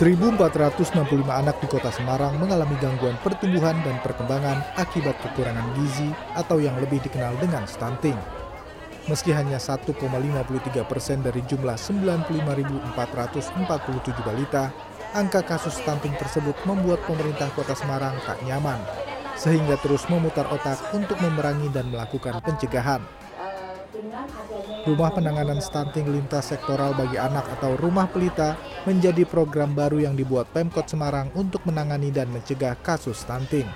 1.465 anak di kota Semarang mengalami gangguan pertumbuhan dan perkembangan akibat kekurangan gizi atau yang lebih dikenal dengan stunting. Meski hanya 1,53 persen dari jumlah 95.447 balita, angka kasus stunting tersebut membuat pemerintah kota Semarang tak nyaman, sehingga terus memutar otak untuk memerangi dan melakukan pencegahan. Rumah Penanganan Stunting Lintas Sektoral bagi Anak atau Rumah Pelita menjadi program baru yang dibuat Pemkot Semarang untuk menangani dan mencegah kasus stunting.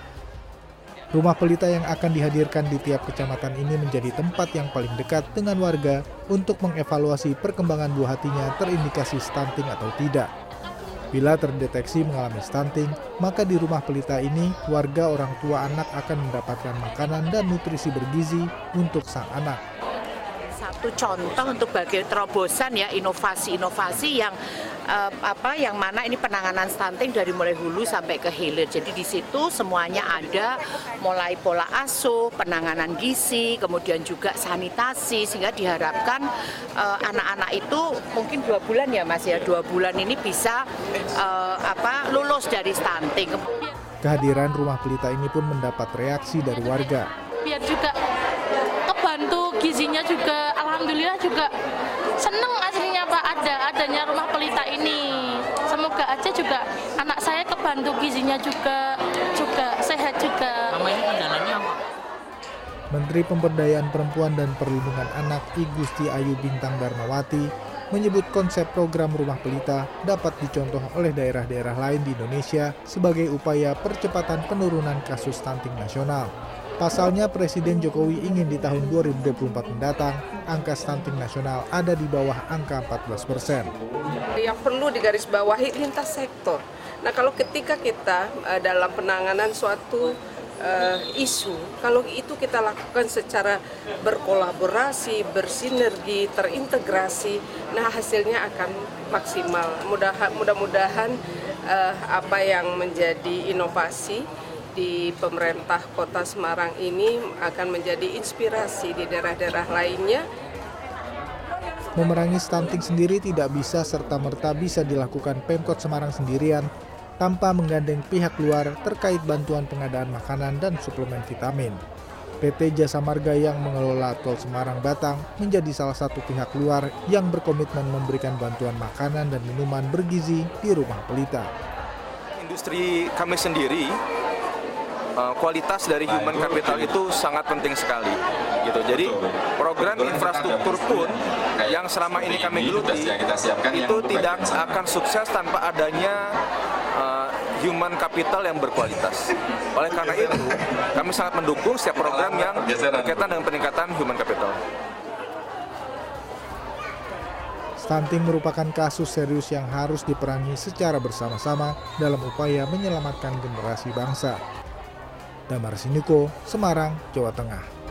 Rumah pelita yang akan dihadirkan di tiap kecamatan ini menjadi tempat yang paling dekat dengan warga untuk mengevaluasi perkembangan buah hatinya terindikasi stunting atau tidak. Bila terdeteksi mengalami stunting, maka di rumah pelita ini warga orang tua anak akan mendapatkan makanan dan nutrisi bergizi untuk sang anak satu contoh untuk bagi terobosan ya inovasi-inovasi yang uh, apa yang mana ini penanganan stunting dari mulai hulu sampai ke hilir. Jadi di situ semuanya ada mulai pola asuh, penanganan gizi, kemudian juga sanitasi sehingga diharapkan uh, anak-anak itu mungkin dua bulan ya Mas ya dua bulan ini bisa uh, apa lulus dari stunting. Kehadiran rumah pelita ini pun mendapat reaksi dari warga. Biar juga kebantu gizinya juga alhamdulillah juga seneng aslinya Pak ada adanya rumah pelita ini. Semoga aja juga anak saya kebantu gizinya juga juga sehat juga. Sama ini kendalanya apa? Menteri Pemberdayaan Perempuan dan Perlindungan Anak I Gusti Ayu Bintang Darmawati menyebut konsep program rumah pelita dapat dicontoh oleh daerah-daerah lain di Indonesia sebagai upaya percepatan penurunan kasus stunting nasional. Pasalnya Presiden Jokowi ingin di tahun 2024 mendatang angka stunting nasional ada di bawah angka 14 persen. Yang perlu digarisbawahi lintas sektor. Nah kalau ketika kita uh, dalam penanganan suatu uh, isu, kalau itu kita lakukan secara berkolaborasi, bersinergi, terintegrasi, nah hasilnya akan maksimal. Mudah-mudahan uh, apa yang menjadi inovasi di pemerintah kota Semarang ini akan menjadi inspirasi di daerah-daerah lainnya. Memerangi stunting sendiri tidak bisa serta-merta bisa dilakukan Pemkot Semarang sendirian tanpa menggandeng pihak luar terkait bantuan pengadaan makanan dan suplemen vitamin. PT Jasa Marga yang mengelola Tol Semarang Batang menjadi salah satu pihak luar yang berkomitmen memberikan bantuan makanan dan minuman bergizi di rumah pelita. Industri kami sendiri uh, kualitas dari human capital itu sangat penting sekali gitu. Jadi program infrastruktur pun yang selama ini kami geluti itu tidak akan sukses tanpa adanya uh, human capital yang berkualitas. Oleh karena itu, kami sangat mendukung setiap program yang berkaitan dengan peningkatan human capital. Stunting merupakan kasus serius yang harus diperangi secara bersama-sama dalam upaya menyelamatkan generasi bangsa. Damar Sinuko, Semarang, Jawa Tengah.